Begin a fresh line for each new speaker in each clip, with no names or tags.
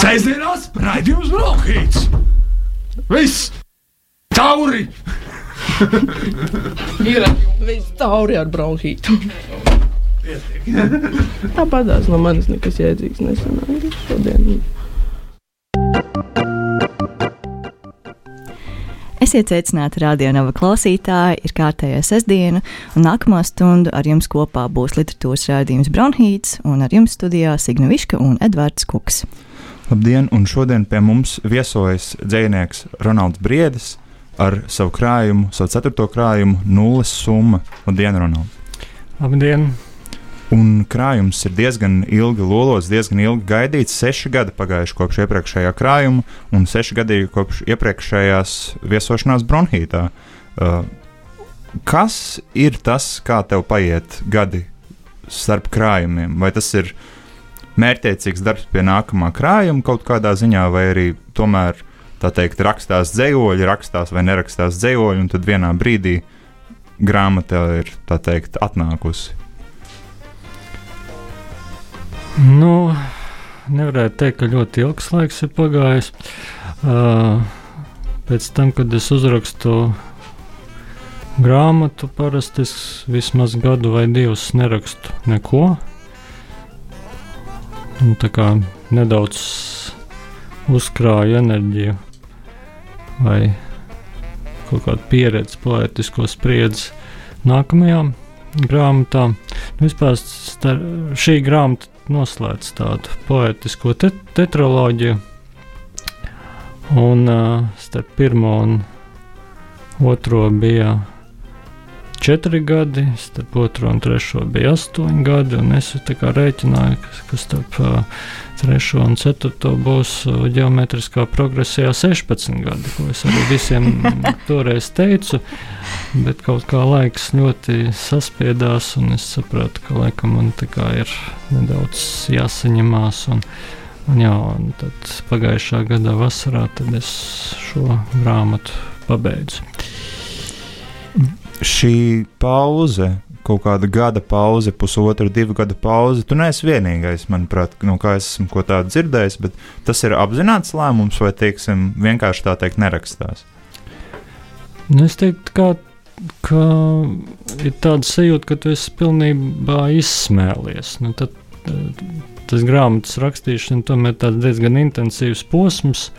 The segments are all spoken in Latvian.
Sēžamās raidījums Brokhīts! Viss! Tauri!
Ir viss tauri ar bronhītu. Tāpatās no manis nekas jēdzīgs nesanāca šodien.
Esiet sveicināti radionāva klausītāji, ir kārtējā sestdiena, un nākamā stunda ar jums kopā būs literatūras rādījums Bronhīts, un ar jums studijā Signa Viška un Edvards Kuks.
Labdien, un šodien pie mums viesojas dzinieks Ronalds Briedis ar savu krājumu, savu ceturto krājumu, nulles summa. Labdien, Ronalds!
Labdien!
Un krājums ir diezgan ilgi lolos, diezgan ilgi gaidīts. Seši gadi pagājuši kopš iepriekšējā krājuma, un seši gadi kopš iepriekšējās viesošanās bronhītā. Uh, kas ir tas, kā tev paiet gadi starp krājumiem? Vai tas ir mērķiecīgs darbs pie nākamā krājuma kaut kādā ziņā, vai arī tomēr tā teikt, rakstās dzējoļi, rakstās vai nerakstās dzējoļi, un tad vienā brīdī grāmata ir teikt atnākusi?
Nu, nevarētu teikt, ka ļoti ilgs laiks ir pagājis. Uh, pēc tam, kad es uzrakstu grāmatu, parasti es vismaz gadu vai divus nerakstu neko. Un tā kā nedaudz uzkrāju enerģiju vai kaut kādu pieredzi, poetisko spriedzi nākamajām grāmatām. Nu, vispār šī grāmata noslēdz tādu poetisko te tetraloģiju. Un uh, starp pirmo un otro bija četri gadi, starp otro un trešo bija astoņi gadi. Es rēķināju, ka, ka starp uh, trešo un ceturto būs uh, geometriskā progresijā 16 gadi, ko es arī visiem toreiz teicu. Bet kaut kā laiks ļoti saspiedās, un es sapratu, ka laikam man ir nedaudz jāsaņemās. Un, un jā, un tad pagājušā gada vasarā es šo grāmatu pabeidzu.
Šī pauze kaut kāda gada pauze, pusotra, divu gadu pauze. Tu neesi vienīgais, manuprāt, no kā es esmu ko tādu dzirdējis, bet tas ir apzināts lēmums vai, teiksim, vienkārši tā teikt, nerakstās.
Nu, es teiktu, ka, ka ir tāda sajūta, ka tu esi pilnībā izsmēlies. Nu, tad, tas grāmatas rakstīšana tomēr ir diezgan intensīvs posms.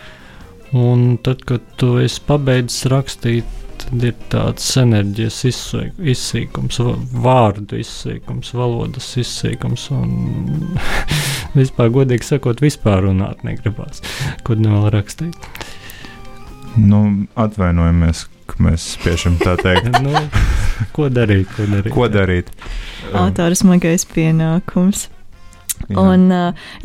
Un tad, kad tu esi pabeidzis rakstīt, tad ir tāds enerģijas izsīkums, vārdu izsīkums, valodas izsīkums. Un vispār, godīgi sakot, vispār runāt negribās, ko nu vēl rakstīt.
Nu, atvainojamies, ka mēs spiešam tā teikt.
nu, ko darīt? Ko darīt?
Ko darīt?
Autora smagais pienākums. Jā. Un,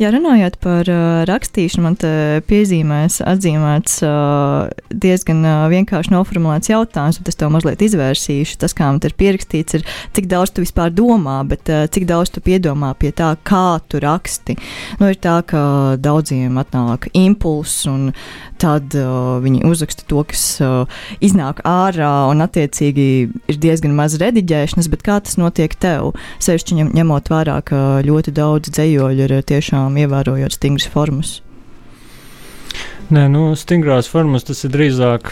ja runājot par rakstīšanu, man te piezīmēs atzīmēts diezgan vienkārši noformulēts jautājums, bet es to mazliet izvērsīšu. Tas, kā man te ir pierakstīts, ir cik daudz tu vispār domā, bet cik daudz tu piedomā pie tā, kā tu raksti. Nu, ir tā, ka daudziem atnāk impulss un tad uh, viņi uzraksta to, kas uh, iznāk ārā, un attiecīgi ir diezgan maz rediģēšanas, kā tas notiek tev? Sevišķi ņem, ņemot vērā, ka ļoti daudz dzējoļu ir tiešām ievērojot stingras formas.
Nē, nu, stingrās formas tas ir drīzāk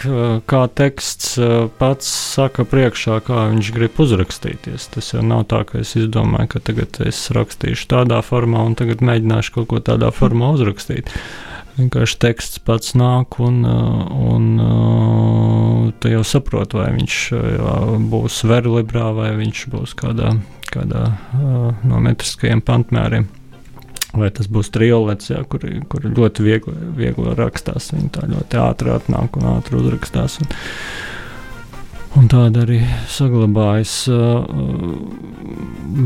kā teksts pats saka priekšā, kā viņš grib uzrakstīties. Tas jau nav tā, ka es izdomāju, ka tagad es rakstīšu tādā formā un tagad mēģināšu kaut ko tādā formā uzrakstīt. Uh, vienkārši teksts pats nāk, un, uh, un uh, tu jau saproti, vai viņš uh, būs verlibrā vai viņš būs kādā, kādā no metriskajiem pantmēriem. Vai tas būs triolets, jā, kur, kur ļoti viegli, viegli rakstās. Viņi tā ļoti ātri atnāk un ātri uzrakstās. Un, Un tāda arī saglabājas.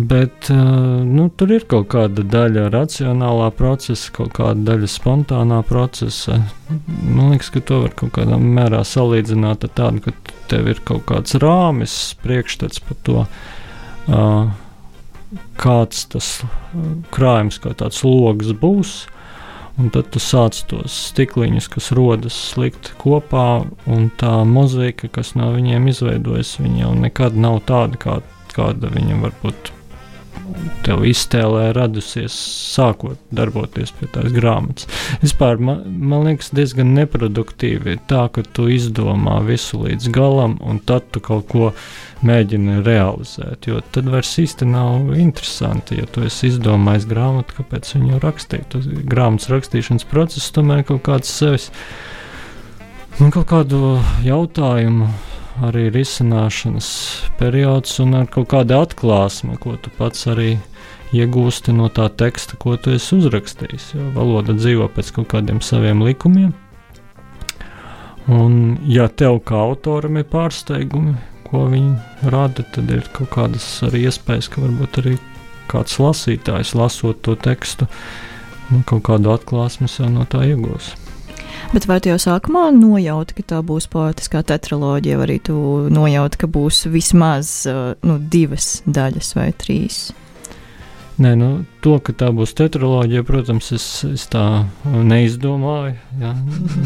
Bet nu, tur ir kaut kāda daļa racionālā procesa, kaut kāda daļa spontānā procesa. Man liekas, ka to var kaut kādā mērā salīdzināt ar tādu, ka tev ir kaut kāds rāmis, priekšstats par to, kāds tas krājums, kā tāds logs būs. Un tad tu sāc tos stikliņus, kas rodas slikt kopā, un tā mozaika, kas no viņiem izveidojas, viņa jau nekad nav tāda, kā, kāda viņa varbūt tev iztēlē radusies sākot darboties pie tās grāmatas. Vispār man, man liekas diezgan neproduktīvi tā, ka tu izdomā visu līdz galam un tad tu kaut ko mēģini realizēt, jo tad vairs īsti nav interesanti, ja tu esi izdomājis grāmatu, kāpēc viņu rakstīt. Tas grāmatas rakstīšanas process tomēr kaut kāds sevis, nu, kaut kādu jautājumu arī risināšanas periods un ar kaut kādu atklāsmi, ko tu pats arī iegūsti no tā teksta, ko tu esi uzrakstījis. Jo valoda dzīvo pēc kaut kādiem saviem likumiem. Un, ja tev kā autoram ir pārsteigumi, ko viņi rada, tad ir kaut kādas arī iespējas, ka varbūt arī kāds lasītājs, lasot to tekstu, nu, kaut kādu atklāsmi jau no tā iegūs.
Bet vai tu jau sākumā nojauti, ka tā būs poetiskā tetraloģija, vai arī tu nojauti, ka būs vismaz uh, nu, divas daļas vai trīs?
Nē, nu, to, ka tā būs tetraloģija, protams, es, es tā neizdomāju. Ja?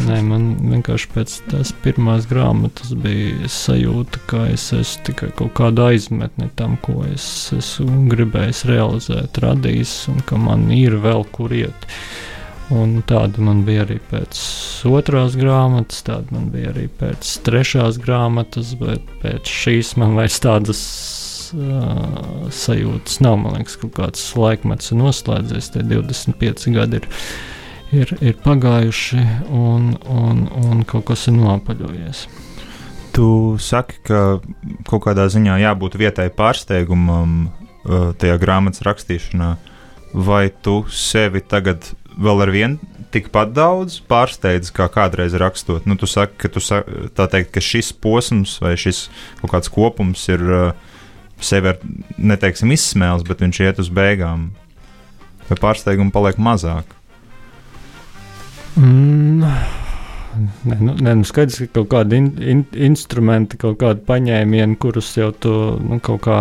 Nē, man vienkārši pēc tās pirmās grāmatas bija sajūta, ka es esmu tikai kaut kāda aizmetne tam, ko es esmu gribējis realizēt, radījis, un ka man ir vēl kur iet. Uh, Un tāda man bija arī pēc otrās grāmatas, tāda man bija arī pēc trešās grāmatas, bet pēc šīs man vairs tādas uh, sajūtas nav. Man liekas, ka kāds laikmets ir noslēdzies, tie 25 gadi ir, ir, ir pagājuši un, un, un kaut kas ir nopaļojies.
Tu saki, ka kaut kādā ziņā jābūt vietai pārsteigumam tajā grāmatas rakstīšanā, vai tu sevi tagad vēl ar vienu tikpat daudz pārsteidz, kā kādreiz rakstot. Nu, tu saki, ka, tu saki, teikt, ka šis posms vai šis kaut kāds kopums ir uh, sevi ar, neteiksim, izsmēles, bet viņš iet uz beigām. Vai pārsteigumu paliek mazāk?
Mm. Nē, nu, nē, nu skaidrs, ka kaut kādi in, in, instrumenti, kaut kādi paņēmieni, kurus jau tu nu, kaut kā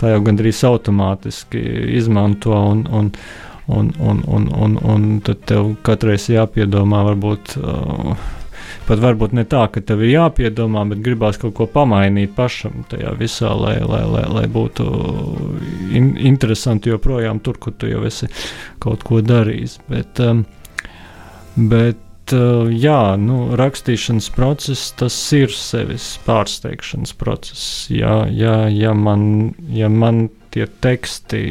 tā jau gandrīz automātiski izmanto. Un, un, Un, un, un, un, un tad tev katreiz jāpiedomā, varbūt uh, pat varbūt ne tā, ka tev ir jāpiedomā, bet gribās kaut ko pamainīt pašam tajā visā, lai, lai, lai, lai būtu in, interesanti joprojām tur, kur tu jau esi kaut ko darījis. Bet, um, bet uh, jā, nu, rakstīšanas process, tas ir sevis pārsteigšanas process. Jā, jā, ja, man, ja man tie teksti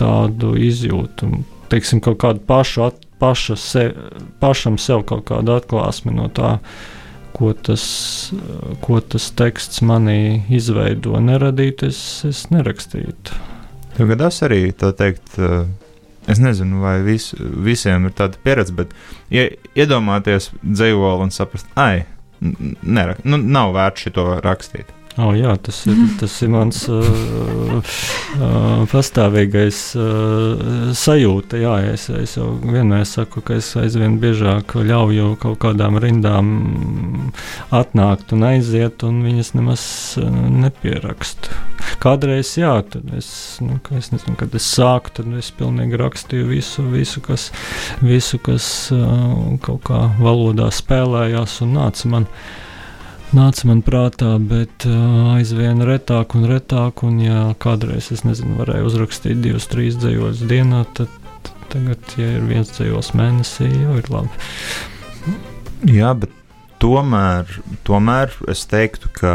tādu izjūtu, teiksim, kaut kādu pašu, at, paša se, pašam sev kaut kādu atklāsmi no tā, ko tas, ko tas teksts manī izveido, neradīt, es, es nerakstītu.
Tev gadās arī tā teikt. Es nezinu, vai vis, visiem ir tāda pieredze, bet ja iedomāties dzīvoli un saprast, ah, nu, nav vērts šo rakstīt.
Oh, jā, tas ir, tas ir mans uh, uh, pastāvīgais uh, sajūta. Jā, es, es jau vienmēr saku, ka es aizvien biežāk ļauju kaut kādām rindām atnākt un aiziet, un viņas nemaz uh, nepierakstu. Kādreiz, jā, tad es, nu, es nezinu, kad es sāku, tad es pilnīgi rakstīju visu, visu kas, visu, kas uh, kaut kā valodā spēlējās un nāca man. Uh, nāca man prātā, bet uh, aizvien retāk un retāk. Un, ja kādreiz es nezinu, varēju uzrakstīt divus, trīs dzīsļus dienā, tad tagad, ja ir viens dzīslis mēnesī, jau ir labi.
Jā, bet tomēr, tomēr es teiktu, ka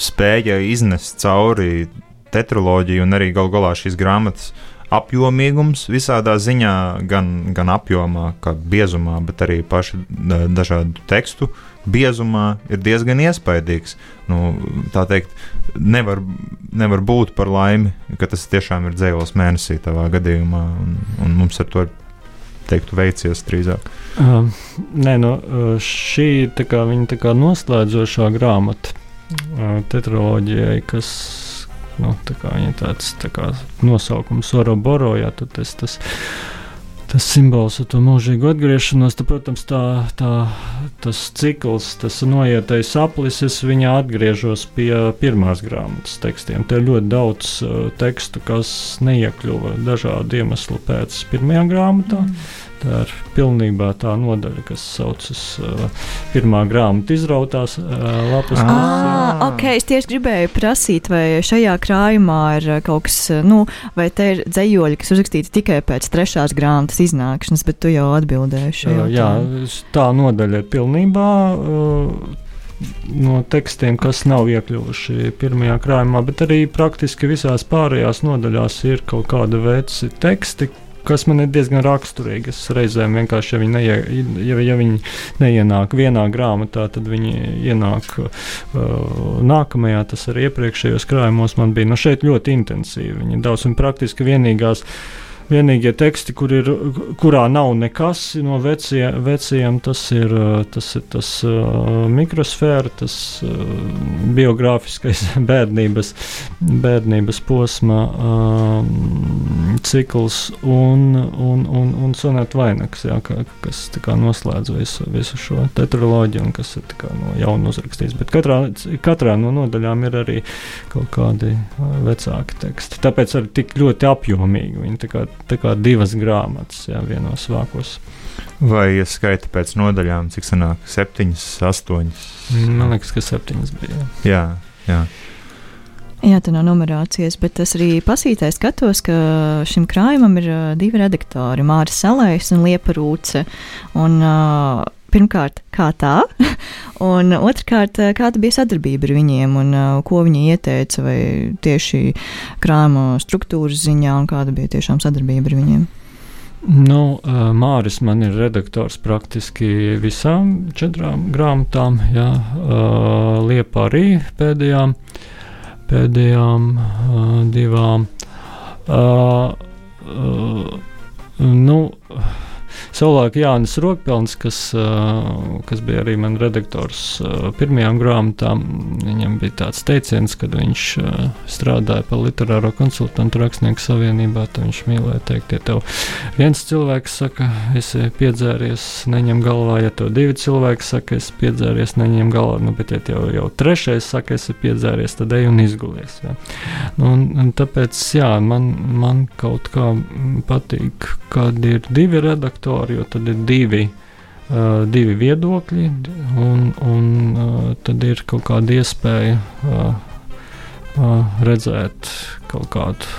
spēja iznest cauri tetraloģiju un arī gal galā šīs grāmatas apjomīgums visādā ziņā, gan, gan apjomā, kā biezumā, bet arī pašu dažādu tekstu biezumā ir diezgan iespaidīgs. Nu, tā teikt, nevar, nevar būt par laimi, ka tas tiešām ir dzēles mēnesī tavā gadījumā, un, un mums ar to ir teiktu, veicies drīzāk?
Uh, nē, no, uh, šī tā kā, tā kā noslēdzošā grāmata uh, tetraloģijai, kas nu, tā kā, tāds tā kā nosaukums Oroboro, jā, tad tas. tas tas simbols ar to mūžīgu atgriešanos, tad, protams, tā, tā, tas cikls, tas noietais aplises, viņa atgriežas pie pirmās grāmatas tekstiem. Te ir ļoti daudz uh, tekstu, kas neiekļuva dažādu iemeslu pēc pirmajā grāmatā. Mm. Tā ir pilnībā tā nodaļa, kas saucas uh, pirmā grāmata izrautās uh, lapas.
Ah,
Ah.
ok, es tieši gribēju prasīt, vai šajā krājumā ir uh, kaut kas, uh, nu, vai te ir dzējoļi, kas uzrakstīti tikai pēc trešās grāmatas iznākšanas, bet tu jau atbildēji šo
Uh, jā, tā nodaļa ir pilnībā. Uh, No tekstiem, kas nav iekļuvuši pirmajā krājumā, bet arī praktiski visās pārējās nodaļās ir kaut kāda veida teksti, kas man ir diezgan raksturīgi. Es reizēm vienkārši, ja viņi, neie, ja, ja viņi neienāk vienā grāmatā, tad viņi ienāk uh, nākamajā. Tas arī iepriekšējos krājumos man bija. Nu, šeit ļoti intensīvi. Viņi daudz un praktiski vienīgās. Vienīgie teksti, kur ir, kurā nav nekas no vecie, veciem, tas ir tas, ir tas uh, mikrosfēra, tas uh, biogrāfiskais bērnības, bērnības posma uh, cikls un, un, un, un sonēta vainags, jā, ka, kas kā noslēdz visu, visu šo tetraloģiju un kas ir kā no jauna uzrakstīts. Bet katrā, katrā no nodaļām ir arī kaut kādi vecāki teksti. Tāpēc arī tik ļoti apjomīgi. Viņi tā kā, divas grāmatas jā, vienos vākos.
Vai ja skaita pēc nodaļām, cik sanāk? Septiņas, astoņas.
Man liekas, ka septiņas bija.
Jā, jā.
Jā, tā nav numerācijas, bet es arī pasītē skatos, ka šim krājumam ir divi redaktori - Māris Salējs un Liepa Rūce. Un, uh, pirmkārt, kā tā, un otrkārt, uh, kāda bija sadarbība ar viņiem un uh, ko viņi ieteica, vai tieši krājuma struktūras ziņā, un kāda bija tiešām sadarbība ar viņiem.
Nu, uh, Māris man ir redaktors praktiski visām četrām grāmatām, jā, Liepa arī pēdējām, pēdējām divām. Uh, uh, nu, Savulaik Jānis Rokpelns, kas, kas bija arī mans redaktors pirmajām grāmatām, viņam bija tāds teiciens, kad viņš strādāja par literāro konsultantu rakstnieku savienībā, tad viņš mīlēja teikt, ja tev viens cilvēks saka, esi piedzēries, neņem galvā, ja tev divi cilvēki saka, esi piedzēries, neņem galvā, nu, bet ja tev jau trešais saka, esi piedzēries, tad ej un izgulies. Ja. Nu, un, un tāpēc, jā, man, man kaut kā patīk, kad ir divi redaktori, jo tad ir divi, uh, divi viedokļi, un, un uh, tad ir kaut kāda iespēja uh, uh, redzēt kaut kādu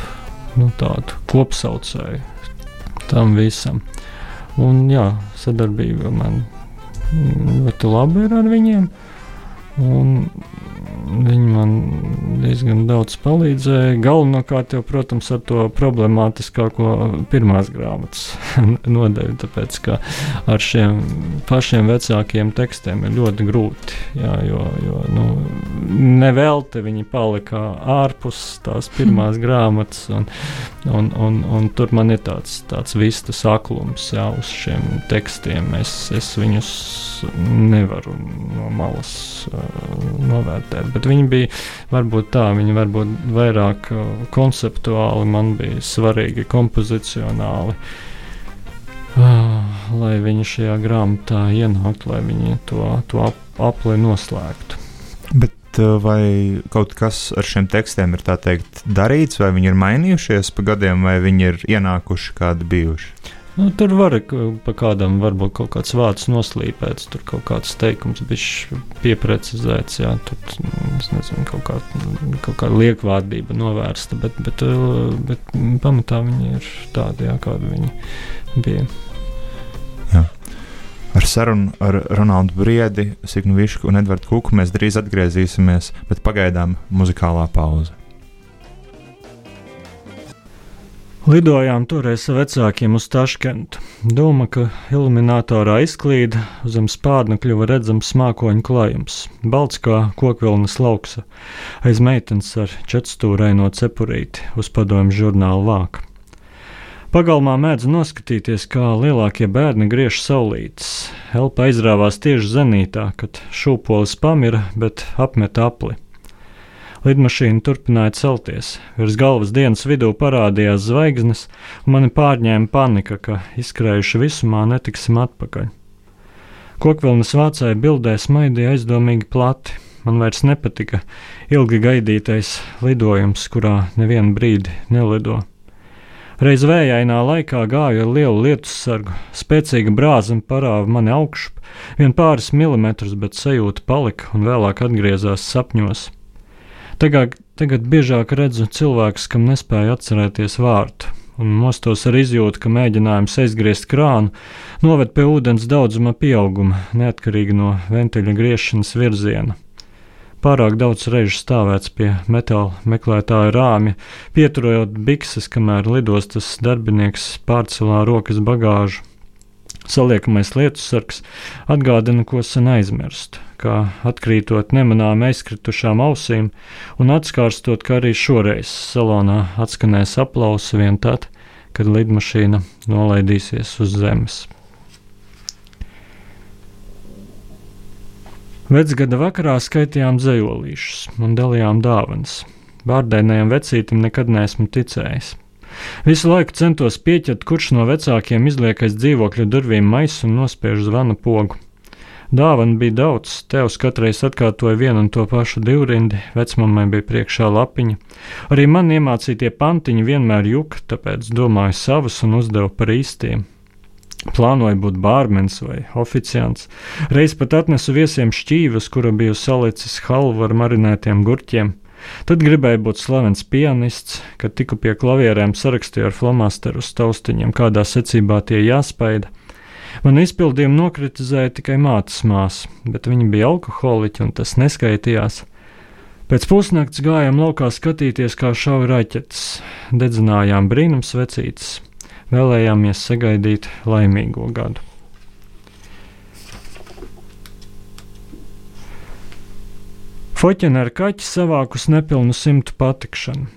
nu, tādu kopsaucēju tam visam. Un jā, sadarbība man ļoti labi ir ar viņiem. Un viņi man diezgan daudz palīdzēja. Galvenokārt, jau, protams, ar to problemātiskāko pirmās grāmatas nodeļu, tāpēc ka ar šiem pašiem vecākiem tekstiem ir ļoti grūti. Jā, jo jo nu, nevelti viņi palika ārpus tās pirmās grāmatas, un, un, un, un tur man ir tāds, tāds vistas aklums jā, uz šiem tekstiem. Es, es viņus nevaru no malas uh, novērtēt. Bet viņi bija varbūt tā, viņi varbūt vairāk konceptuāli, man bija svarīgi kompozicionāli. Uh, lai viņi šajā grāmatā ienāktu, lai viņi to, to ap, apli noslēgtu.
Bet uh, vai kaut kas ar šiem tekstiem ir teikt darīts, vai viņi ir mainījušies pa gadiem, vai viņi ir ienākuši kādi bijuši?
Nu, tur var pa kādam varbūt kaut kāds vārds noslīpēts, tur kaut kāds teikums bija pieprecizēts, jā, tur nezinu, kaut, kā, kaut kāda liekvārdība novērsta, bet, bet, bet pamatā viņi ir tādi, jā, kādi viņi bija.
Jā. Ar sarunu ar Ronaldu Briedi, Signu Višku un Edvardu Kuku mēs drīz atgriezīsimies, bet pagaidām muzikālā pauze.
Lidojām toreiz ar vecākiem uz Taškentu. Doma, ka iluminatorā izklīda, zem spārna kļuva redzams mākoņu klājums, balts kā kokvilnas lauksa, aiz meitenes ar četrstūraino cepurīti uz padomju žurnāla vāka. Pagalmā mēdz noskatīties, kā lielākie bērni griež saulītes. Elpa aizrāvās tieši zenītā, kad šūpolis pamira, bet apmet apli. Lidmašīna turpināja celties. Virs galvas dienas vidū parādījās zvaigznes, un mani pārņēma panika, ka izskrējuši visumā netiksim atpakaļ. Kokvilnas vācēja bildē smaidīja aizdomīgi plati. Man vairs nepatika ilgi gaidītais lidojums, kurā nevienu brīdi nelido. Reiz vējainā laikā gāju ar lielu lietus sargu, spēcīga brāzma parāva mani augšup, vien pāris milimetrus, bet sajūta palika un vēlāk atgriezās sapņos. Tagad, tagad biežāk redzu cilvēkus, kam nespēja atcerēties vārdu, un mostos ar izjūtu, ka mēģinājums aizgriezt krānu noved pie ūdens daudzuma pieauguma, neatkarīgi no ventiļa griešanas virziena. Pārāk daudz reižu stāvēts pie metāla meklētāja rāmja, pieturot bikses, kamēr lidostas darbinieks pārcelā rokas bagāžu. Saliekamais lietusargs atgādina, ko sen aizmirst, kā atkrītot nemanām aizkritušām ausīm un atskārstot, ka arī šoreiz salonā atskanēs aplausi vien tad, kad lidmašīna nolaidīsies uz zemes. Vecgada vakarā skaitījām zejolīšus un dalījām dāvanas. Vārdainajam vecītim nekad neesmu ticējis. Visu laiku centos pieķert, kurš no vecākiem izliek aiz dzīvokļa durvīm maisu un nospiež zvana pogu. Dāvana bija daudz, tevs katreiz atkārtoja vienu un to pašu divrindi, vecmamai bija priekšā lapiņa. Arī man iemācītie pantiņi vienmēr juka, tāpēc domāju savus un uzdevu par īstiem. Plānoju būt bārmenis vai oficiants. Reiz pat atnesu viesiem šķīvas, kura biju salicis halvu ar marinētiem gurķiem. Tad gribēju būt slavens pianists, kad tiku pie klavierēm sarakstīju ar flomasteru uz taustiņiem, kādā secībā tie jāspaida. Man izpildījumu nokritizēja tikai mātes māsa, bet viņa bija alkoholiķa un tas neskaitījās. Pēc pusnakts gājām laukā skatīties, kā šauja raķetes, dedzinājām brīnums vecītes, vēlējāmies sagaidīt laimīgo gadu. Foķina ar kaķi savākus nepilnu simtu patikšanu.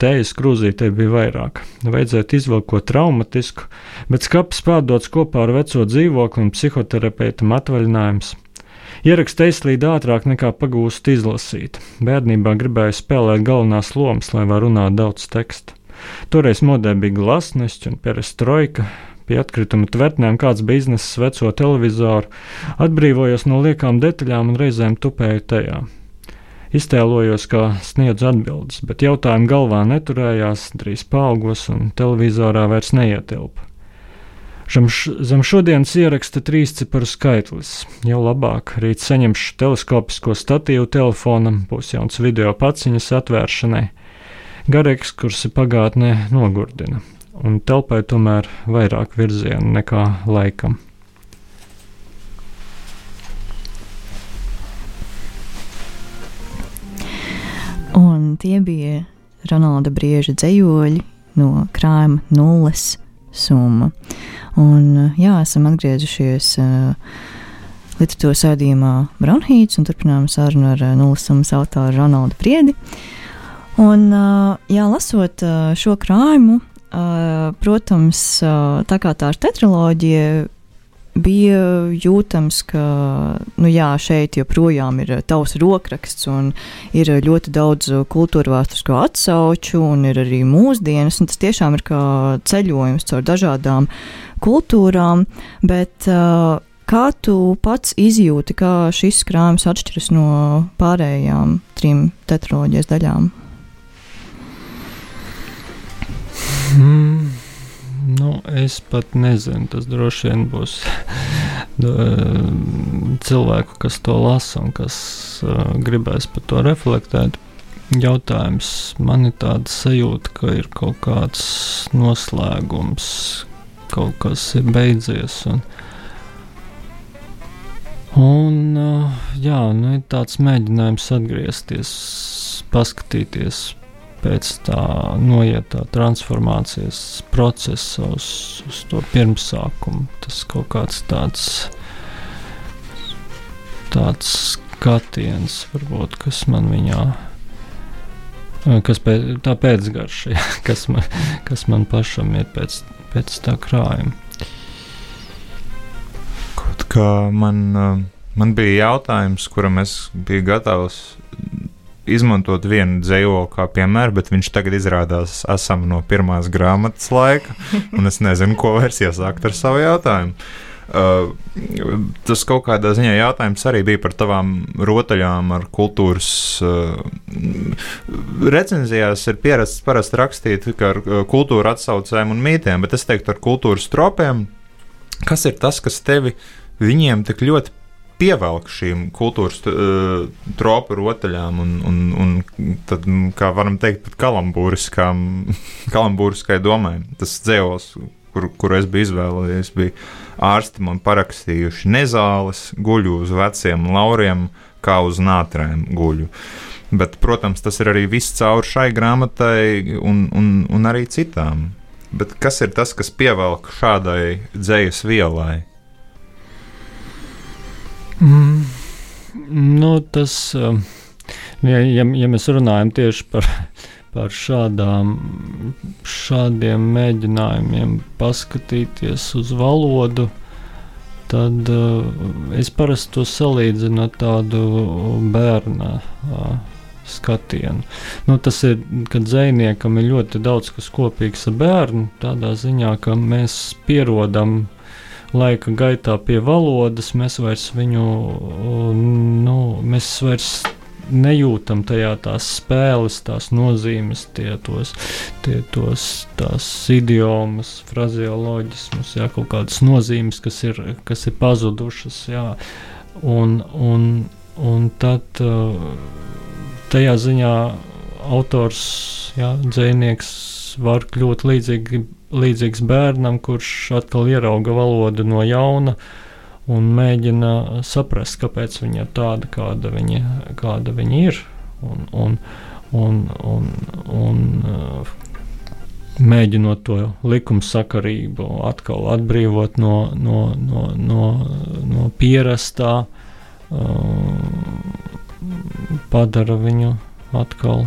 Tējas krūzītē bija vairāk. Vajadzētu izvilkot traumatisku, bet skats pārdots kopā ar veco dzīvokli un psihoterapeitam atvaļinājums. Ieraksts aizslīd ātrāk nekā pagūst izlasīt. Bērnībā gribēju spēlēt galvenās lomas, lai var runāt daudz tekstu. Toreiz modē bija glasnests un perestroika. Pie atkrituma tvertnēm kāds biznesa veco televizoru, atbrīvojos no liekām detaļām un reizēm tupēju tajā. Iztēlojos, kā sniedzu atbildes, bet jautājumi galvā neturējās, drīz paaugos un televizorā vairs neietilpa. Zem, šodienas ieraksta trīs ciparu skaitlis. Jau labāk, rīt saņemšu teleskopisko statīvu telefonam, būs jauns video paciņas atvēršanai. Gara ekskursi pagātnē nogurdina, un telpai tomēr vairāk virzienu nekā laikam.
Un tie bija Ronalda Brieža dzējoļi no krājuma nulles summa. Un, jā, esam atgriezušies uh, literatūras sēdījumā Bronhīts un turpinām sarunu ar uh, nulles summas autoru Ronaldu Priedi. Uh, Un, jā, lasot šo krājumu, protams, tā kā tā ir tetraloģija, bija jūtams, ka nu jā, šeit joprojām ir tavs rokraksts un ir ļoti daudz kultūra vēsturisko atsauču un ir arī mūsdienas. Tas tiešām ir kā ceļojums caur dažādām kultūrām, bet kā tu pats izjūti, kā šis krājums atšķiras no pārējām trim tetraloģijas daļām?
Mm, nu, es pat nezinu, tas droši vien būs cilvēku, kas to lasa un kas uh, gribēs par to reflektēt. Jautājums man ir tāds sajūta, ka ir kaut kāds noslēgums, kaut kas ir beidzies. Un, un uh, jā, nu, ir tāds mēģinājums atgriezties, paskatīties pēc tā noiet tā transformācijas procesa uz, uz to pirmsākumu. Tas kaut kāds tāds, tāds skatiens, varbūt, kas man viņā, kas pēc, tā pēcgarša, kas man, kas man pašam ir pēc, pēc tā krājuma.
Kaut kā man, man bija jautājums, kuram es biju gatavs izmantot vienu dzējoli kā piemēru, bet viņš tagad izrādās esam no pirmās grāmatas laika, un es nezinu, ko vairs iesākt ar savu jautājumu. Uh, tas kaut kādā ziņā jautājums arī bija par tavām rotaļām ar kultūras. Uh, recenzijās ir pierasts parasti rakstīt ar kultūra atsaucēm un mītiem, bet es teiktu ar kultūras tropiem. Kas ir tas, kas tevi viņiem tik ļoti pievelk šīm kultūras uh, tropu rotaļām, un, un, un tad, kā varam teikt, pat kalambūriskai domai. Tas dzēvos, kur, kur es biju izvēlējies, bija ārsti man parakstījuši nezāles, guļu uz veciem lauriem, kā uz nātrēm guļu. Bet, protams, tas ir arī viss cauri šai grāmatai un, un, un arī citām. Bet kas ir tas, kas pievelk šādai dzējas vielai?
Mm, nu, tas, um, ja, ja, ja mēs runājam tieši par, par šādām, šādiem mēģinājumiem paskatīties uz valodu, tad uh, es parasti to salīdzinu ar tādu bērnu uh, skatienu. Nu, tas ir, kad zvejniekam ir ļoti daudz kas kopīgs ar bērnu, tādā ziņā, ka mēs pierodam laika gaitā pie valodas mēs vairs viņu, nu, mēs vairs nejūtam tajā tās spēles, tās nozīmes, tie tos, tie tos tās idiomas, frazeoloģismus, jā, kaut kādas nozīmes, kas ir, kas ir pazudušas, jā, un, un, un tad tajā ziņā autors, jā, dzēnieks var kļūt līdzīgi līdzīgs bērnam, kurš atkal ierauga valodu no jauna un mēģina saprast, kāpēc viņa ir tāda, kāda viņa, kāda viņa ir. Un, un, un, un, un, uh, mēģinot to likumsakarību atkal atbrīvot no, no, no, no, no pierastā, uh, padara viņu atkal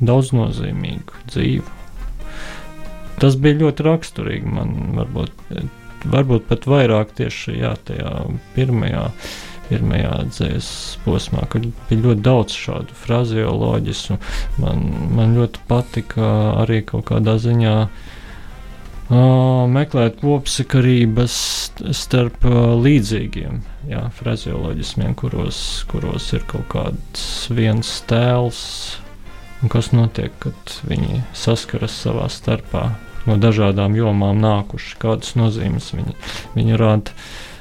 daudznozīmīgu dzīvi tas bija ļoti raksturīgi man, varbūt, varbūt pat vairāk tieši jā, tajā pirmajā. Pirmajā dzīslas posmā, kad bija ļoti daudz šādu frazeoloģismu, man, man ļoti patika arī kaut kādā ziņā uh, meklēt kopsakarības starp uh, līdzīgiem jā, frazeoloģismiem, kuros, kuros ir kaut kāds viens tēls, un kas notiek, kad viņi saskaras savā starpā no dažādām jomām nākuši, kādas nozīmes viņi, viņi rada. Uh,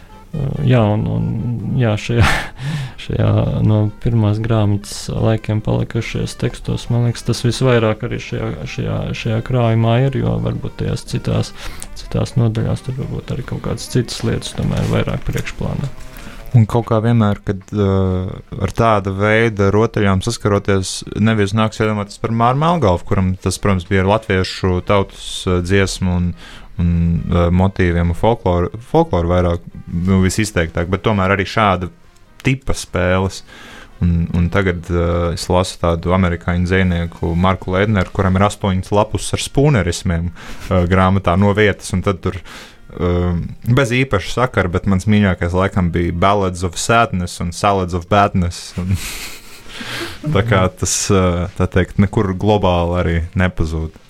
jā, un, un jā, šajā, šajā no pirmās grāmatas laikiem palikušajos tekstos, man liekas, tas visvairāk arī šajā, šajā, šajā krājumā ir, jo varbūt tajās citās, citās nodaļās tur varbūt arī kaut kādas citas lietas tomēr vairāk priekšplānā.
Un kaut kā vienmēr, kad uh, ar tādu veidu rotaļām saskaroties, nevis nāks iedomāties par Māru Melngalvu, kuram tas, protams, bija latviešu tautas uh, dziesmu un, un uh, motīviem un folkloru, folkloru vairāk, nu, visizteiktāk, bet tomēr arī šāda tipa spēles. Un, un tagad uh, es lasu tādu amerikāņu dzinieku, Marku Ledneru, kuram ir astoņas lapus ar spūnerismiem uh, grāmatā no vietas, un tad tur ir bez īpaša sakara, bet mans mīļākais laikam bija Ballads of Sadness un Salads of Badness. Un, tā kā tas, uh, tā teikt, nekur globāli arī nepazūd.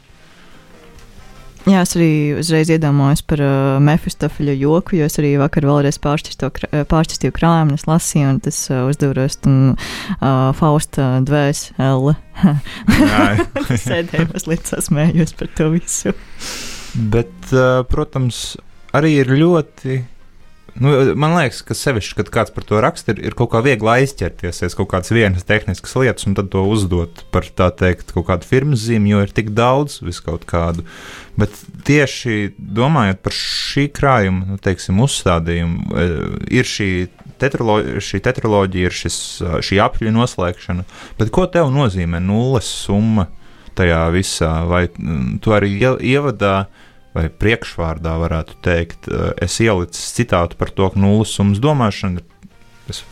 Jā, es arī uzreiz iedomājos par uh, Mefistofļa joku, jo es arī vakar vēlreiz pāršķistīju krājumu, un es lasīju, un tas uh, uzdevros tam uh, Fausta dvēseli. Sēdēju mazliet sasmējos par to visu.
Bet, uh, protams, arī ir ļoti. Nu, man liekas, ka sevišķi, kad kāds par to raksta, ir, ir kaut kā viegli aizķerties aiz kaut kādas vienas tehniskas lietas, un tad to uzdot par tā teikt, kaut kādu firmas zīmi, jo ir tik daudz viskaut kādu. Bet tieši domājot par šī krājuma, nu, teiksim, uzstādījumu, e, ir šī tetraloģija, šī tetraloģija, ir šis, šī apļa noslēgšana. Bet ko tev nozīmē nulles summa tajā visā? Vai tu arī ievadā? Vai priekšvārdā varētu teikt, eh, es ielicu citātu par to, ka nulles summas domāšana es,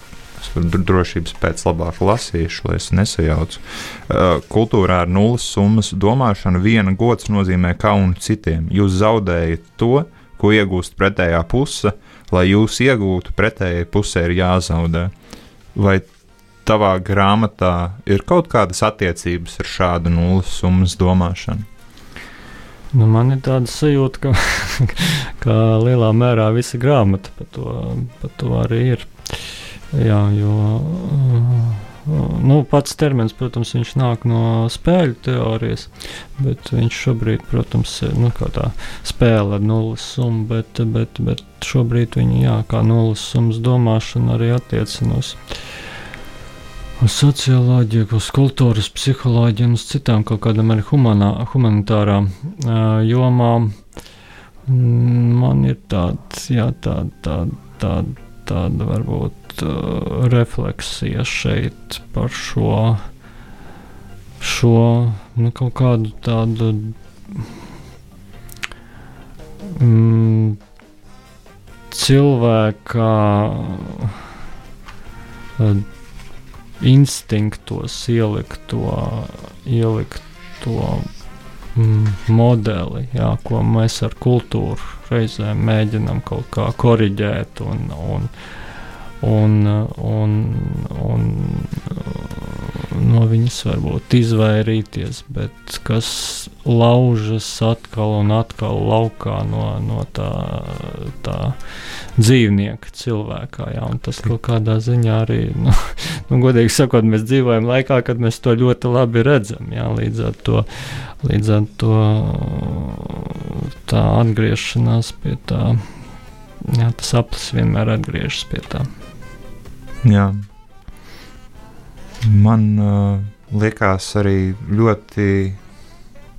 es drošības pēc labāk lasīšu, lai es nesajaucu. Eh, kultūrā ar nulles summas domāšanu viena gods nozīmē kaunu citiem. Jūs zaudējat to, ko iegūst pretējā puse, lai jūs iegūtu pretējai pusē ir jāzaudē. Vai tavā grāmatā ir kaut kādas attiecības ar šādu nulles summas domāšanu?
Nu, man ir tāda sajūta, ka, ka lielā mērā visa grāmata par to, par to arī ir. Jā, jo nu, pats termins, protams, nāk no spēļu teorijas, bet viņš šobrīd, protams, ir nu, tā spēle ar nulles summu, bet, bet, bet šobrīd viņa jā, kā nulles summas domāšana arī attiecinās. Uh, uz socioloģiju, uz kultūras psiholoģiju un uz citām kaut kādām arī humanā, humanitārām uh, jomām. Man ir tāds, jā, tāda, tāda, tāda, tāda varbūt uh, refleksija šeit par šo, šo nu, kaut kādu tādu. Mm, cilvēka uh, instinktos ielikt to, ielikt to mm, modeli, jā, ko mēs ar kultūru reizēm mēģinām kaut kā korrigēt un, un, un, un, un no viņas varbūt izvairīties, bet kas laužas atkal un atkal laukā no, no tā, tā dzīvnieka cilvēkā. Jā, tas kaut kādā ziņā arī, nu, nu, godīgi sakot, mēs dzīvojam laikā, kad mēs to ļoti labi redzam. Jā, līdz ar to, līdz ar to tā atgriešanās pie tā, jā, tas aplis vienmēr atgriežas pie tā.
Jā. Man uh, liekas arī ļoti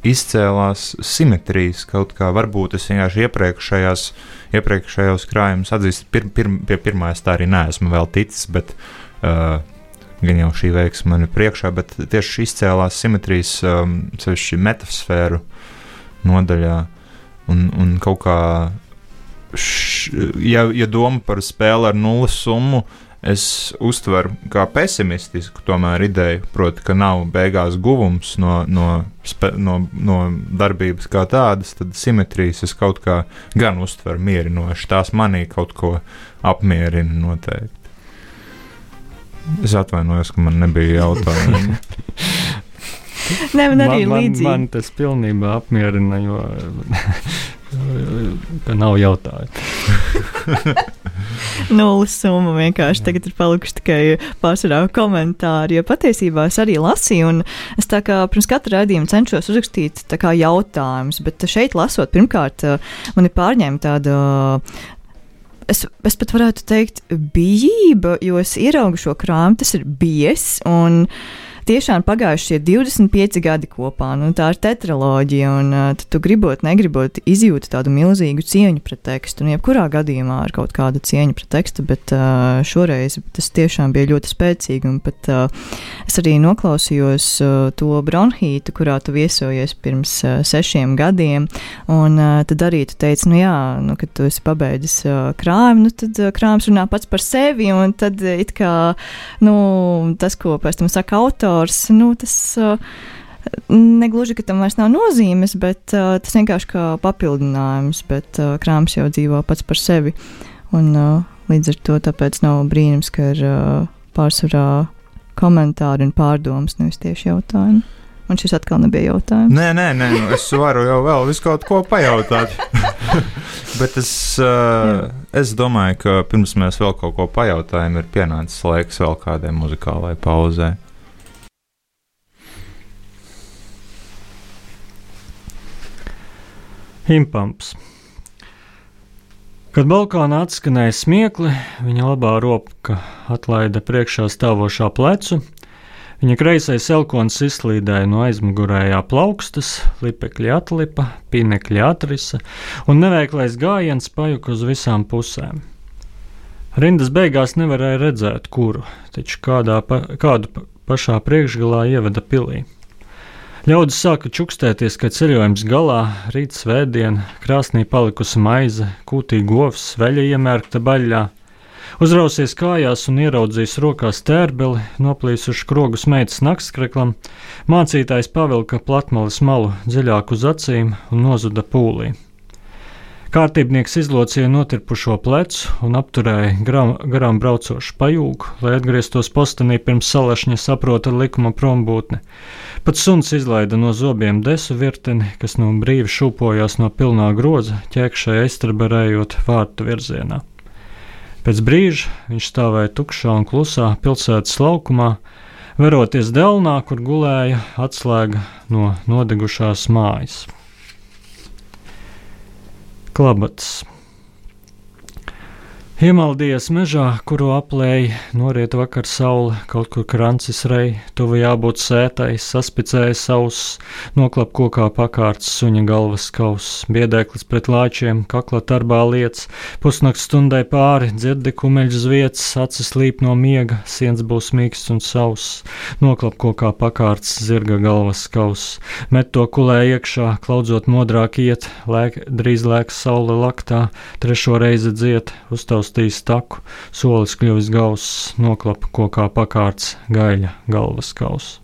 izcēlās simetrijas kaut kā. Varbūt es vienkārši iepriekšējās, iepriekšējos krājumus atzīstu, pir, pir, pie pirmā es tā arī neesmu vēl ticis, bet uh, gan jau šī veiksma man ir priekšā, bet tieši izcēlās simetrijas um, sevišķi metafsfēru nodaļā un, un kaut kā. Š, ja, ja doma par spēli ar nulles summu, uh, es uztveru kā pesimistisku tomēr ideju, proti, ka nav beigās guvums no, no, no, no darbības kā tādas, tad simetrijas es kaut kā gan uztveru mierinoši. Tās manī kaut ko apmierina noteikti. Es atvainojos, ka man nebija jautājumu.
Nē, man arī
man,
līdzīgi.
Man, man tas pilnībā apmierina, jo ka nav jautājumu.
Nulles summa vienkārši tagad ir palikuši tikai pārsvarā komentāri. Jo patiesībā es arī lasīju, un es tā kā pirms katra raidījuma cenšos uzrakstīt jautājumus, bet šeit lasot, pirmkārt, man ir pārņemta tāda es, es pat varētu teikt, bijība, jo es ieraugu šo krāmu, tas ir bies. Un, tiešām pagājušie 25 gadi kopā. Nu, tā ir tetraloģija, un uh, tu gribot, negribot, izjūti tādu milzīgu cieņu pret tekstu. Un, jebkurā gadījumā ar kaut kādu cieņu pret tekstu, bet uh, šoreiz tas tiešām bija ļoti spēcīgi. Un pat uh, es arī noklausījos uh, to bronhītu, kurā tu viesojies pirms uh, sešiem gadiem. Un uh, tad arī tu teici, nu jā, nu, kad tu esi pabeidzis uh, krājumu, nu, tad uh, krājums runā pats par sevi. Un tad it kā nu, tas, ko pēc tam saka autors autors, nu, tas uh, negluži, ka tam vairs nav nozīmes, bet uh, tas vienkārši kā papildinājums, bet uh, krāms jau dzīvo pats par sevi. Un, uh, līdz ar to nav brīnums, ka ir uh, pārsvarā komentāri un pārdomas, nevis tieši jautājumi. Un šis atkal nebija jautājums.
Nē, nē, nē nu es varu jau vēl visu kaut ko pajautāt. Bet es, uh, es domāju, ka pirms mēs vēl kaut ko pajautājam, ir pienācis laiks vēl kādai muzikālai pauzē.
Impamps. Kad balkonā atskanēja smiekli, viņa labā roka atlaida priekšā stāvošā plecu, viņa kreisais elkons izslīdēja no aizmugurējā plaukstas, lipekļi atlipa, pīnekļi atrisa, un neveiklais gājiens pajuka uz visām pusēm. Rindas beigās nevarēja redzēt, kuru, taču kādā pa, kādu pašā priekšgalā ieveda pilī. Ļaudis sāka čukstēties, ka ceļojums galā, rīta svētdiena, krāsnī palikusi maize, kūtī govs, veļa iemērkta baļļā. Uzrausies kājās un ieraudzījis rokās tērbeli, noplīsuši krogus meitas naktskreklam, mācītājs pavilka platmalis malu dziļāk uz acīm un nozuda pūlī. Kārtībnieks izlocīja notirpušo plecu un apturēja garām, garām braucošu pajūgu, lai atgrieztos postenī pirms salešņa saprota likuma prombūtne. Pat suns izlaida no zobiem desu virteni, kas no brīvi šūpojās no pilnā groza, ķēkšai aiztrabarējot vārtu virzienā. Pēc brīža viņš stāvēja tukšā un klusā pilsētas laukumā, veroties delnā, kur gulēja atslēga no nodegušās mājas. klimats. Iemaldījies mežā, kuru aplēja, noriet vakar saule, kaut kur krancis rei, tuvu jābūt sētai, saspicēja savus, noklap kokā pakārts suņa galvas kaus, biedēklis pret lāčiem, kakla tarbā liec, pusnakts stundai pāri, dzirdi kumeļš zviets, acis līp no miega, siens būs mīksts un sauss, noklap kokā pakārts, zirga galvas kaus, met to kulē iekšā, klaudzot modrāk iet, lēk, drīz lēks saule laktā, trešo reizi dziet, uztaus uztaustījis taku, solis kļuvis gauss, noklapa kokā pakārts gaļa galvas kaus.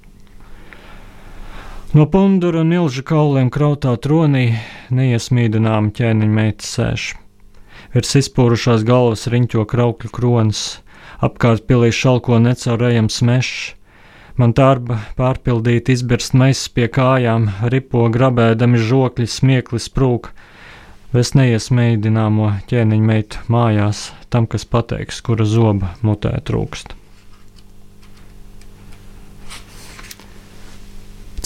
No pundura un ilža kauliem krautā tronī neiesmīdinām ķēniņa meita sēž. Virs izpūrušās galvas riņķo kraukļu kronis, apkārt pilī šalko necaurējams mešs, Man darba pārpildīt, izbirst maisa pie kājām, ripo grabēdami žokļi, smieklis sprūk, Es neiesmēģināmo ķēniņu meitu mājās, tam, kas pateiks, kura zoba mutē trūkst.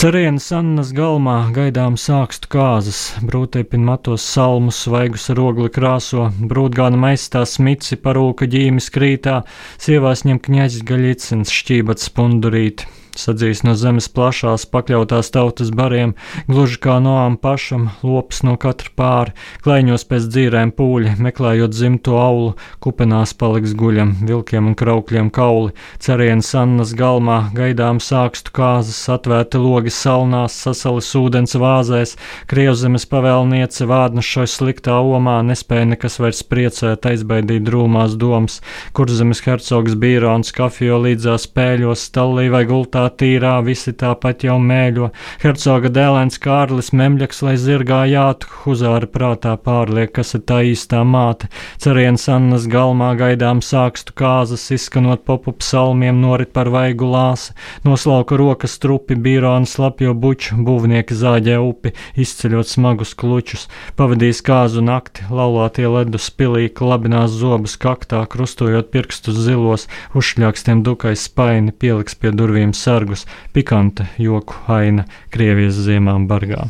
Cerienas Annas galmā gaidām sākstu kāzas, brūtēpin matos salmus, svaigus ar ogli krāso, brūtgāna maistā smici, parūka ģīmis krītā, sievās ņem kņaģis gaļicins, šķībats pundurīt, Sadzīs no zemes plašās, pakļautās tautas bariem, gluži kā noām pašam, lops no katra pāri, klaiņos pēc dzīrēm pūļi, meklējot dzimto aulu, kupenās paliks guļam, vilkiem un kraukļiem kauli, cerienas Annas galmā, gaidām sākstu kāzas, atvērti logi salnās, sasalis ūdens vāzēs, krievzemes pavēlniece vādna šai sliktā omā, nespēja nekas vairs priecēt, aizbaidīt drūmās domas, kur zemes hercogs bīrons kafio līdzās pēļos, stallī vai gultā tīrā, visi tāpat jau mēļo. Hercoga dēlēns Kārlis Memļaks, lai zirgā jātu, huzāra prātā pārliek, kas ir tā īstā māte. Cerienas Annas galmā gaidām sākstu kāzas, izskanot popu psalmiem, norit par vaigu lāsi, noslauka rokas trupi, bīrons lapjo buču, būvnieki zāģē upi, izceļot smagus klučus, pavadīs kāzu nakti, laulātie ledus pilī, klabinās zobus kaktā, krustojot pirkstus zilos, uzšļākstiem dukais spaini, pieliks pie durvīm sarunā sargus, pikanta joku aina Krievijas ziemām bargā.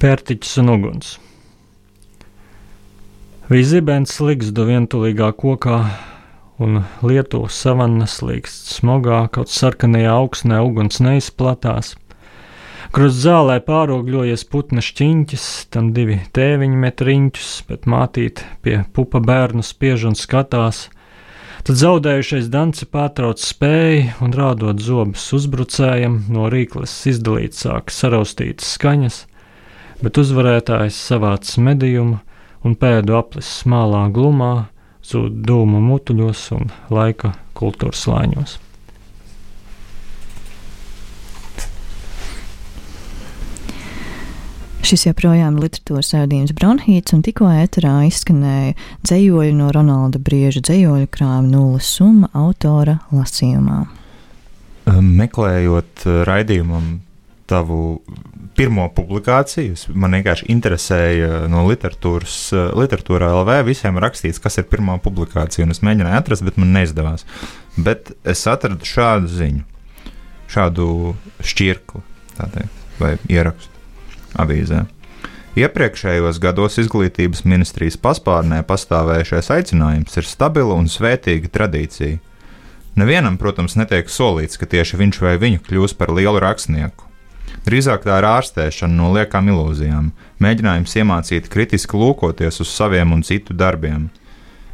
Pērtiķis un uguns. Vizibens ligzdu vientulīgā kokā un Lietuvas savannas līkst smogā, kaut sarkanajā augsnē uguns neizplatās. Krust zālē pārogļojies putna šķiņķis, tam divi tēviņi met riņķus, bet mātīt pie pupa bērnu spiež un skatās – Tad zaudējušais Dants pārtrauc spēju un rādot zobus uzbrucējam, no rīkles izdalīt sāk saraustītas skaņas, bet uzvarētājs savāc medījumu un pēdu aplis smālā glumā, zūd dūmu mutuļos un laika kultūras lāņos.
Šis joprojām ir literatūras ēdījums bronhīts, un tikko ēterā izskanēja dzējoļi no Ronalda Brieža dzējoļu krājuma nulles summa autora lasījumā.
Meklējot raidījumam tavu pirmo publikāciju, man vienkārši interesēja no literatūras, literatūrā LV visiem rakstīts, kas ir pirmā publikācija, un es mēģināju atrast, bet man neizdevās. Bet es atradu šādu ziņu, šādu šķirkli, teikt, vai ierakstu avīzē. Iepriekšējos gados izglītības ministrijas paspārnē pastāvējušais aicinājums ir stabila un svētīga tradīcija. Nevienam, protams, netiek solīts, ka tieši viņš vai viņa kļūs par lielu rakstnieku. Drīzāk tā ir ārstēšana no liekām ilūzijām, mēģinājums iemācīt kritiski lūkoties uz saviem un citu darbiem.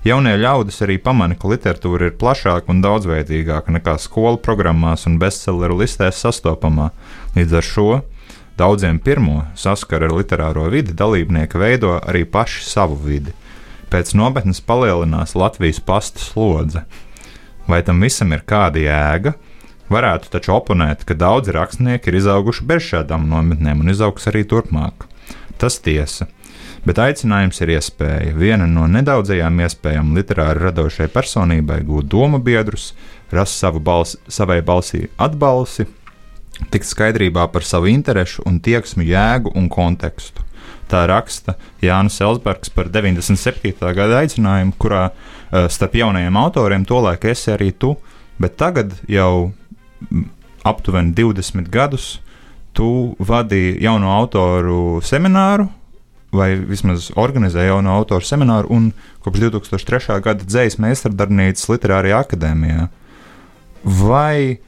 Jaunie ļaudis arī pamana, ka literatūra ir plašāka un daudzveidīgāka nekā skolu programmās un bestselleru listēs sastopamā. Līdz ar šo Daudziem pirmo saskara ar literāro vidi dalībnieki veido arī paši savu vidi. Pēc nometnes palielinās Latvijas pasta slodze. Vai tam visam ir kāda jēga? Varētu taču oponēt, ka daudzi rakstnieki ir izauguši bez šādām nometnēm un izaugs arī turpmāk. Tas tiesa. Bet aicinājums ir iespēja. Viena no nedaudzajām iespējām literāri radošai personībai gūt domu biedrus, rast savu balsi, savai balsī atbalsi, tikt skaidrībā par savu interesu un tieksmu jēgu un kontekstu. Tā raksta Jānis Elsbergs par 97. gada aicinājumu, kurā uh, starp jaunajiem autoriem tolaik esi arī tu, bet tagad jau aptuveni 20 gadus tu vadīji jauno autoru semināru, vai vismaz organizēja jauno autoru semināru, un kopš 2003. gada dzīslas meistardarbnīcas Literārajā akadēmijā. Vai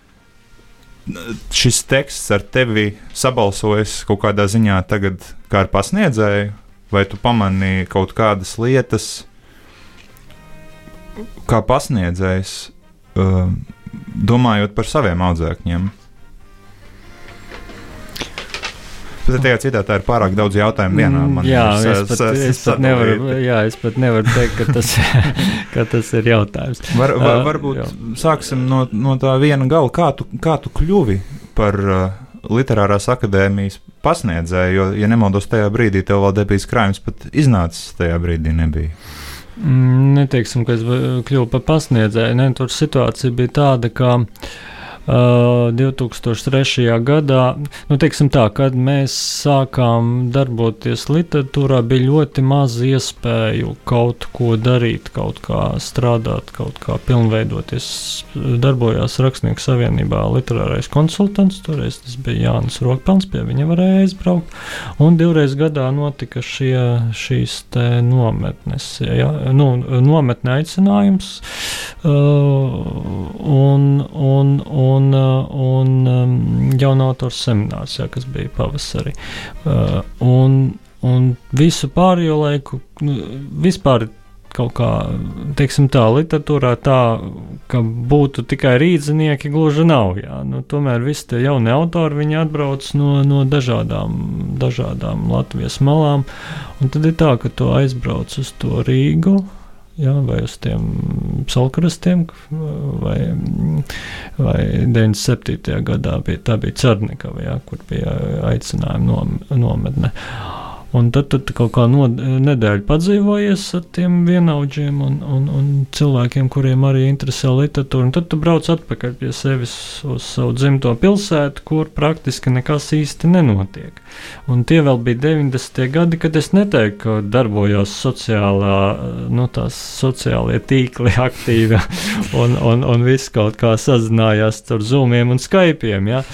šis teksts ar tevi sabalsojas kaut kādā ziņā tagad kā ar pasniedzēju, vai tu pamanīji kaut kādas lietas, kā pasniedzējs, uh, domājot par saviem audzēkņiem? Bet tajā citā tā ir pārāk daudz jautājumu vienā.
Man jā, es, es, pat, es, pat nevaru, jā, es pat nevaru teikt, ka tas, ka tas ir jautājums.
Var, var, varbūt uh, sāksim no, no tā viena gala. Kā tu, kā tu kļuvi par uh, literārās akadēmijas pasniedzēju? Jo, ja nemaldos, tajā brīdī tev vēl debijas krājums pat iznācis, tajā brīdī nebija.
Mm, neteiksim, ka es kļuvu par pasniedzēju. Ne, tur situācija bija tāda, ka uh, 2003. gadā, nu, tā, kad mēs sākām darboties literatūrā, bija ļoti maz iespēju kaut ko darīt, kaut kā strādāt, kaut kā pilnveidoties. Darbojās Rakstnieku savienībā literārais konsultants, toreiz tas bija Jānis Rokpelns, pie viņa varēja aizbraukt, un divreiz gadā notika šie, šīs nometnes, ja, nu, nometne aicinājums, uh, un, un, un un, uh, un um, jaunu autoru seminārs, jā, kas bija pavasarī. Uh, un, un visu pārējo laiku, nu, vispār kaut kā, teiksim, tā literatūrā, tā, ka būtu tikai rīznieki, gluži nav. Jā. Nu, tomēr visi tie jaunie autori, viņi atbrauc no, no dažādām, dažādām Latvijas malām, un tad ir tā, ka tu aizbrauc uz to Rīgu ja, vai uz tiem salkrastiem, vai, vai 97. gadā bija, tā bija Cernikava, ja, kur bija aicinājuma nometne. Un tad, tad kaut kā no, nedēļa padzīvojies ar tiem vienaudžiem un, un, un cilvēkiem, kuriem arī interesē literatūra. Un tad tu brauc atpakaļ pie sevis uz savu dzimto pilsētu, kur praktiski nekas īsti nenotiek. Un tie vēl bija 90. gadi, kad es neteiktu, ka darbojos sociālā, nu, tās sociālie tīkli aktīvi un, un, un viss kaut kā sazinājās ar zūmiem un skaipiem. Ja?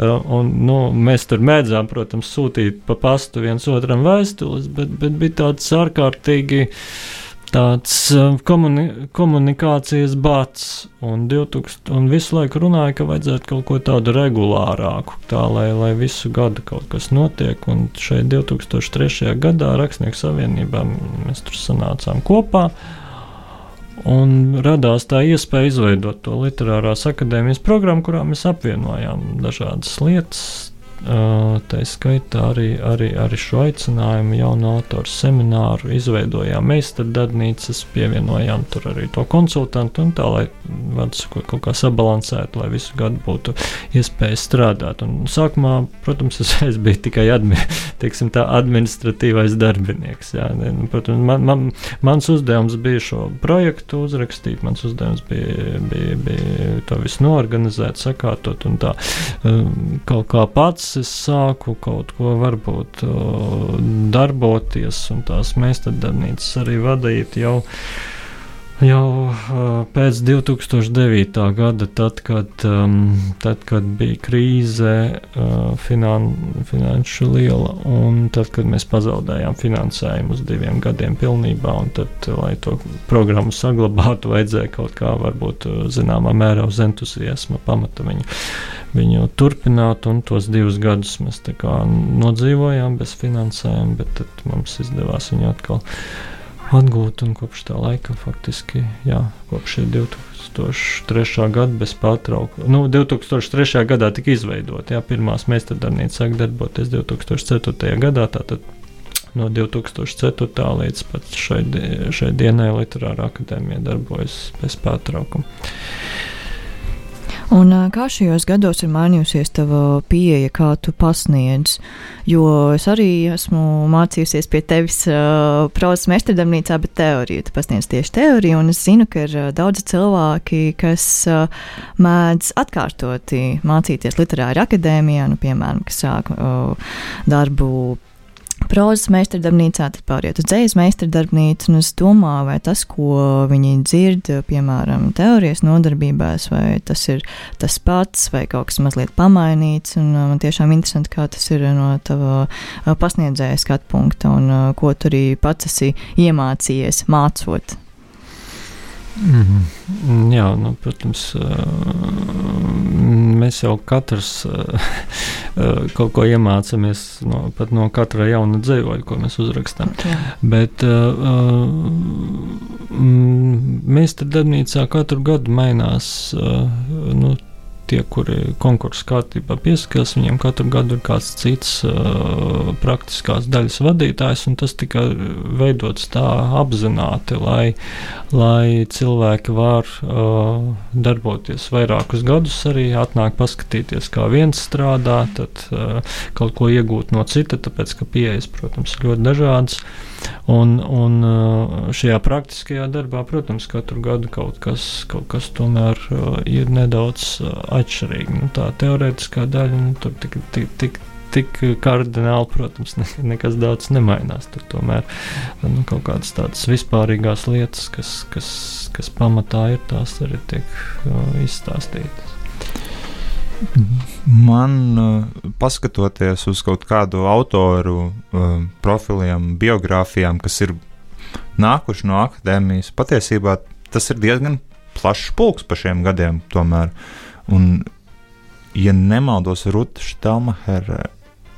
Un, nu, mēs tur mēdzām, protams, sūtīt pa pastu viens otram vēstules, bet, bet bija tāds ārkārtīgi tāds uh, komuni komunikācijas bats, un, 2000, un visu laiku runāja, ka vajadzētu kaut ko tādu regulārāku, tā lai, lai visu gadu kaut kas notiek. Un šeit 2003. gadā Rakstnieku savienībā mēs tur sanācām kopā. Un radās tā iespēja izveidot to literārās akadēmijas programmu, kurā mēs apvienojām dažādas lietas, Tā skaitā arī, arī, arī šo aicinājumu jaunu autoru semināru izveidojām. Mēs tad darbnīcas pievienojām tur arī to konsultantu un tā, lai sakot, kaut kā sabalansētu, lai visu gadu būtu iespēja strādāt. Un sākumā, protams, es, es biju tikai admi, teiksim, tā, administratīvais darbinieks. Jā. Nu, protams, man, man, mans uzdevums bija šo projektu uzrakstīt, mans uzdevums bija, bija, bija to visu noorganizēt, sakārtot un tā kaut kā pats es sāku kaut ko varbūt darboties, un tās meistardarbnīcas arī vadīt jau Jau pēc 2009. gada, tad, kad, um, tad, kad bija krīze, finan, finanšu liela, un tad, kad mēs pazaudējām finansējumu uz diviem gadiem pilnībā, un tad, lai to programmu saglabātu, vajadzēja kaut kā, varbūt, zināmā mērā uz entuziasma pamata viņu, viņu turpināt, un tos divus gadus mēs tā kā nodzīvojām bez finansējuma, bet tad mums izdevās viņu atkal atgūt, un kopš tā laika faktiski, jā, kopš 2003. gada bez pārtraukuma. Nu, 2003. gadā tika izveidota, jā, pirmās meistardarbnīcas sāk darboties 2004. gadā, tātad no 2004. līdz pat šai, šai dienai Literārā akadēmija darbojas bez pārtraukuma.
Un kā šajos gados ir mainījusies tava pieeja, kā tu pasniedz? Jo es arī esmu mācījusies pie tevis uh, prozas meistardarbnīcā, bet teoriju. Tu pasniedz tieši teoriju, un es zinu, ka ir daudzi cilvēki, kas uh, mēdz atkārtoti mācīties literāri akadēmijā, nu, piemēram, kas sāk uh, darbu prozas meistardarbnīcā, tad pāriet uz dzīslu meistardarbnīcu. Es domāju, vai tas, ko viņi dzird, piemēram, teorijas nodarbībās, vai tas ir tas pats, vai kaut kas mazliet pamainīts. Un, man tiešām interesanti, kā tas ir no tava pasniedzēja skatu punkta un ko tu arī pats esi iemācījies mācot.
Mm -hmm. Jā, nu, protams, mēs jau katrs kaut ko iemācāmies no, no katra jauna dzīvoļa, ko mēs uzrakstām. Jā. Bet mēs te darbnīcā katru gadu mainās. Nu, tie, kuri konkursu kārtībā piesakās, viņiem katru gadu ir kāds cits uh, praktiskās daļas vadītājs, un tas tika veidots tā apzināti, lai, lai cilvēki var uh, darboties vairākus gadus, arī atnāk paskatīties, kā viens strādā, tad uh, kaut ko iegūt no cita, tāpēc, ka pieejas, protams, ir ļoti dažādas. Un, un šajā praktiskajā darbā, protams, katru gadu kaut kas, kaut kas tomēr ir nedaudz atšķirīgi. Nu, tā teorētiskā daļa nu, tur tik, tik, tik, tik kardināli, protams, ne, nekas daudz nemainās. Tur tomēr nu, kaut kādas tādas vispārīgās lietas, kas, kas, kas pamatā ir, tās arī tiek uh, izstāstītas.
Man, uh, paskatoties uz kaut kādu autoru uh, profiliem, biogrāfijām, kas ir nākuši no akadēmijas, patiesībā tas ir diezgan plašs pulks pa šiem gadiem. Tomēr. Un, ja nemaldos, Ruta Štelmacher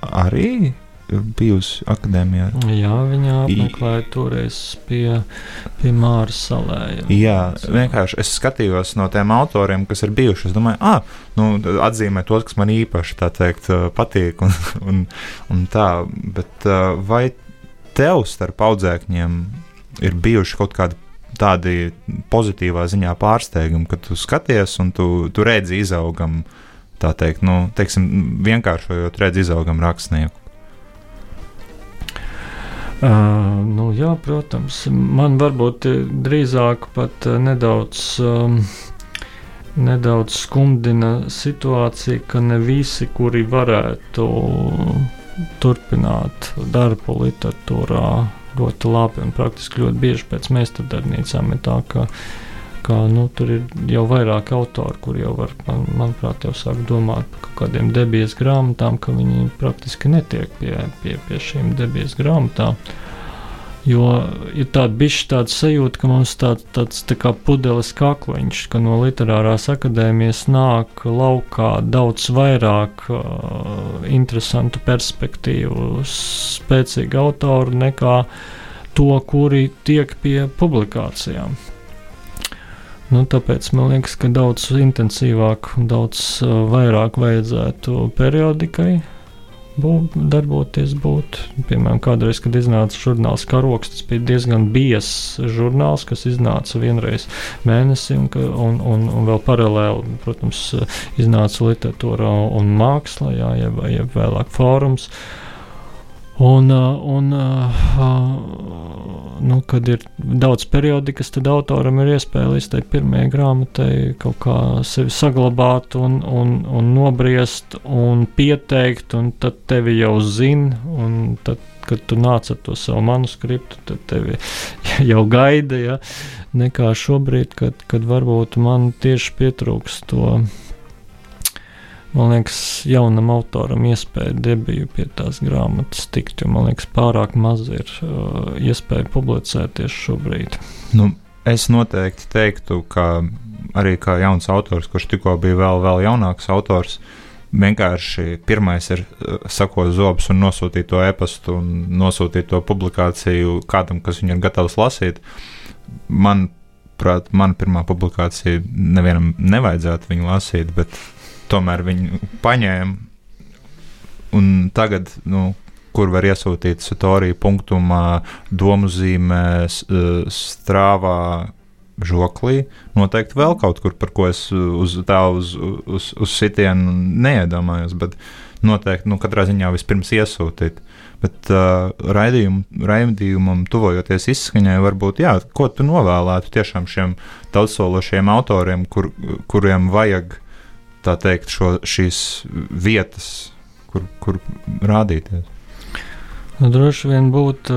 arī bijusi akadēmijā.
Jā, viņa apmeklēja toreiz pie, pie Māras salē. Jā,
jā vienkārši es skatījos no tiem autoriem, kas ir bijuši. Es domāju, ah, nu, atzīmē tos, kas man īpaši teikt, patīk. Un, un, un tā, bet vai tev starp audzēkņiem ir bijuši kaut kādi tādi pozitīvā ziņā pārsteigumi, ka tu skaties un tu, tu redzi izaugam, tā teikt, nu, teiksim, vienkāršojot, redzi izaugam rakstnieku.
Uh, nu, jā, protams, man varbūt drīzāk pat nedaudz, um, nedaudz skumdina situācija, ka ne visi, kuri varētu turpināt darbu literatūrā, ļoti labi un praktiski ļoti bieži pēc meistardarbnīcām ir tā, ka ka nu, tur ir jau vairāk autori, kur jau var, man, manuprāt, jau sāk domāt par kaut kādiem debijas grāmatām, ka viņi praktiski netiek pie, pie, pie šīm debijas grāmatām. Jo ir tāda bišķi tāda sajūta, ka mums tā, tāds tā kā pudeles kakliņš, ka no literārās akadēmijas nāk laukā daudz vairāk uh, interesantu perspektīvu, spēcīgu autoru nekā to, kuri tiek pie publikācijām. Nu, tāpēc man liekas, ka daudz intensīvāk un daudz uh, vairāk vajadzētu periodikai būt, darboties. Būt. Piemēram, kādreiz, kad iznāca žurnāls Karoks, tas bija diezgan biezs žurnāls, kas iznāca vienreiz mēnesī, un, un, un, un vēl paralēli, protams, iznāca literatūra un māksla, jā, jeb, jeb vēlāk fórums. Uh, Un, uh, un uh, uh, nu, kad ir daudz periodikas, tad autoram ir iespēja līdz tai pirmajai grāmatai kaut kā sevi saglabāt, un, un, un nobriest un pieteikt, un tad tevi jau zina. Tad, kad tu nāc ar to savu manuskriptu, tad tevi jau gaida. Ja? Nekā šobrīd, kad, kad varbūt man tieši pietrūks to man liekas, jaunam autoram iespēja debiju pie tās grāmatas tikt, jo man liekas, pārāk maz ir uh, iespēja publicēties šobrīd.
Nu, es noteikti teiktu, ka arī kā jauns autors, kurš tikko bija vēl, vēl jaunāks autors, vienkārši pirmais ir uh, sakot zobus un nosūtīt to e-pastu un nosūtīt to publikāciju kādam, kas viņu ir gatavs lasīt. Man, prāt, mana pirmā publikācija nevienam nevajadzētu viņu lasīt, bet tomēr viņu paņēma. Un tagad, nu, kur var iesūtīt satoriju punktumā, domu zīmē, strāvā, žoklī, noteikti vēl kaut kur, par ko es uz tā uz, uz, uz sitienu neiedomājos. Bet noteikti, nu, katrā ziņā vispirms iesūtīt. Bet uh, raidījum, raidījumam, tuvojoties izskaņai, varbūt, jā, ko tu novēlētu tiešām šiem daudzsološiem autoriem, kur, kuriem vajag tā teikt, šo, šīs vietas, kur, kur rādīties?
Nu, droši vien būtu,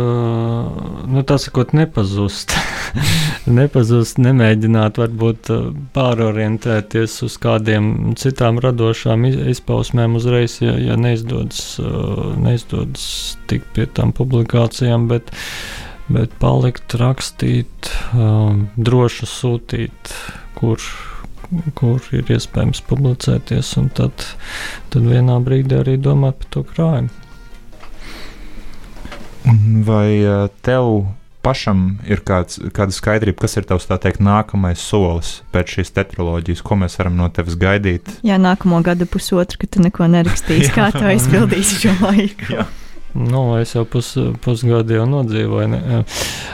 nu, tā sakot, nepazust. nepazust, nemēģināt varbūt pārorientēties uz kādiem citām radošām izpausmēm uzreiz, ja, ja neizdodas, neizdodas tikt pie tām publikācijām, bet, bet palikt, rakstīt, droši sūtīt, kur, kur ir iespējams publicēties, un tad, tad vienā brīdī arī domāt par to krājumu.
Vai tev pašam ir kāds, kāda skaidrība, kas ir tavs teikt, nākamais solis pēc šīs tetraloģijas, ko mēs varam no tevis gaidīt?
Jā, nākamo gadu pusotru, kad tu neko nerakstīsi, kā tu aizpildīsi šo laiku.
Nu, es jau pus, pusgadu jau nodzīvoju. Ne?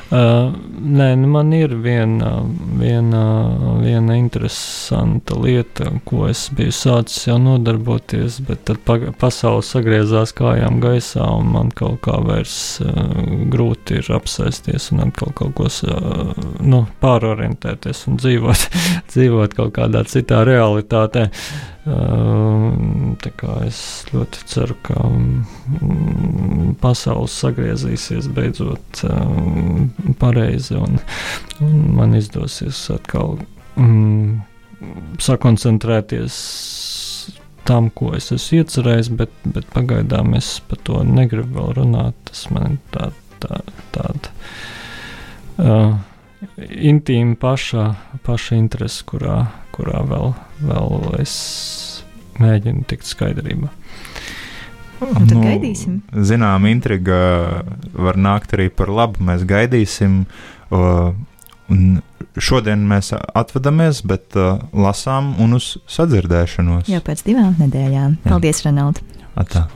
Uh, nē, nu man ir viena, viena, viena interesanta lieta, ko es biju sācis jau nodarboties, bet tad pa, pasaule sagriezās kājām gaisā, un man kaut kā vairs uh, grūti ir apsēsties un atkal kaut ko uh, nu, pārorientēties un dzīvot, dzīvot kaut kādā citā realitātē. Uh, Es ļoti ceru, ka mm, pasaules sagriezīsies beidzot pareizi un, un man izdosies atkal mm, sakoncentrēties tam, ko es esmu iecerējis, bet, bet pagaidām es par to negribu vēl runāt. Tas man tā, tā, tāda. Uh, intīma paša, paša interese, kurā, kurā vēl, vēl es mēģinu tikt skaidrībā.
Un tad nu, gaidīsim.
Zinām, intriga var nākt arī par labu. Mēs gaidīsim. Uh, šodien mēs atvadamies, bet uh, lasām un uz sadzirdēšanos.
Jau pēc divām nedēļām. Paldies, Renald!
Atā.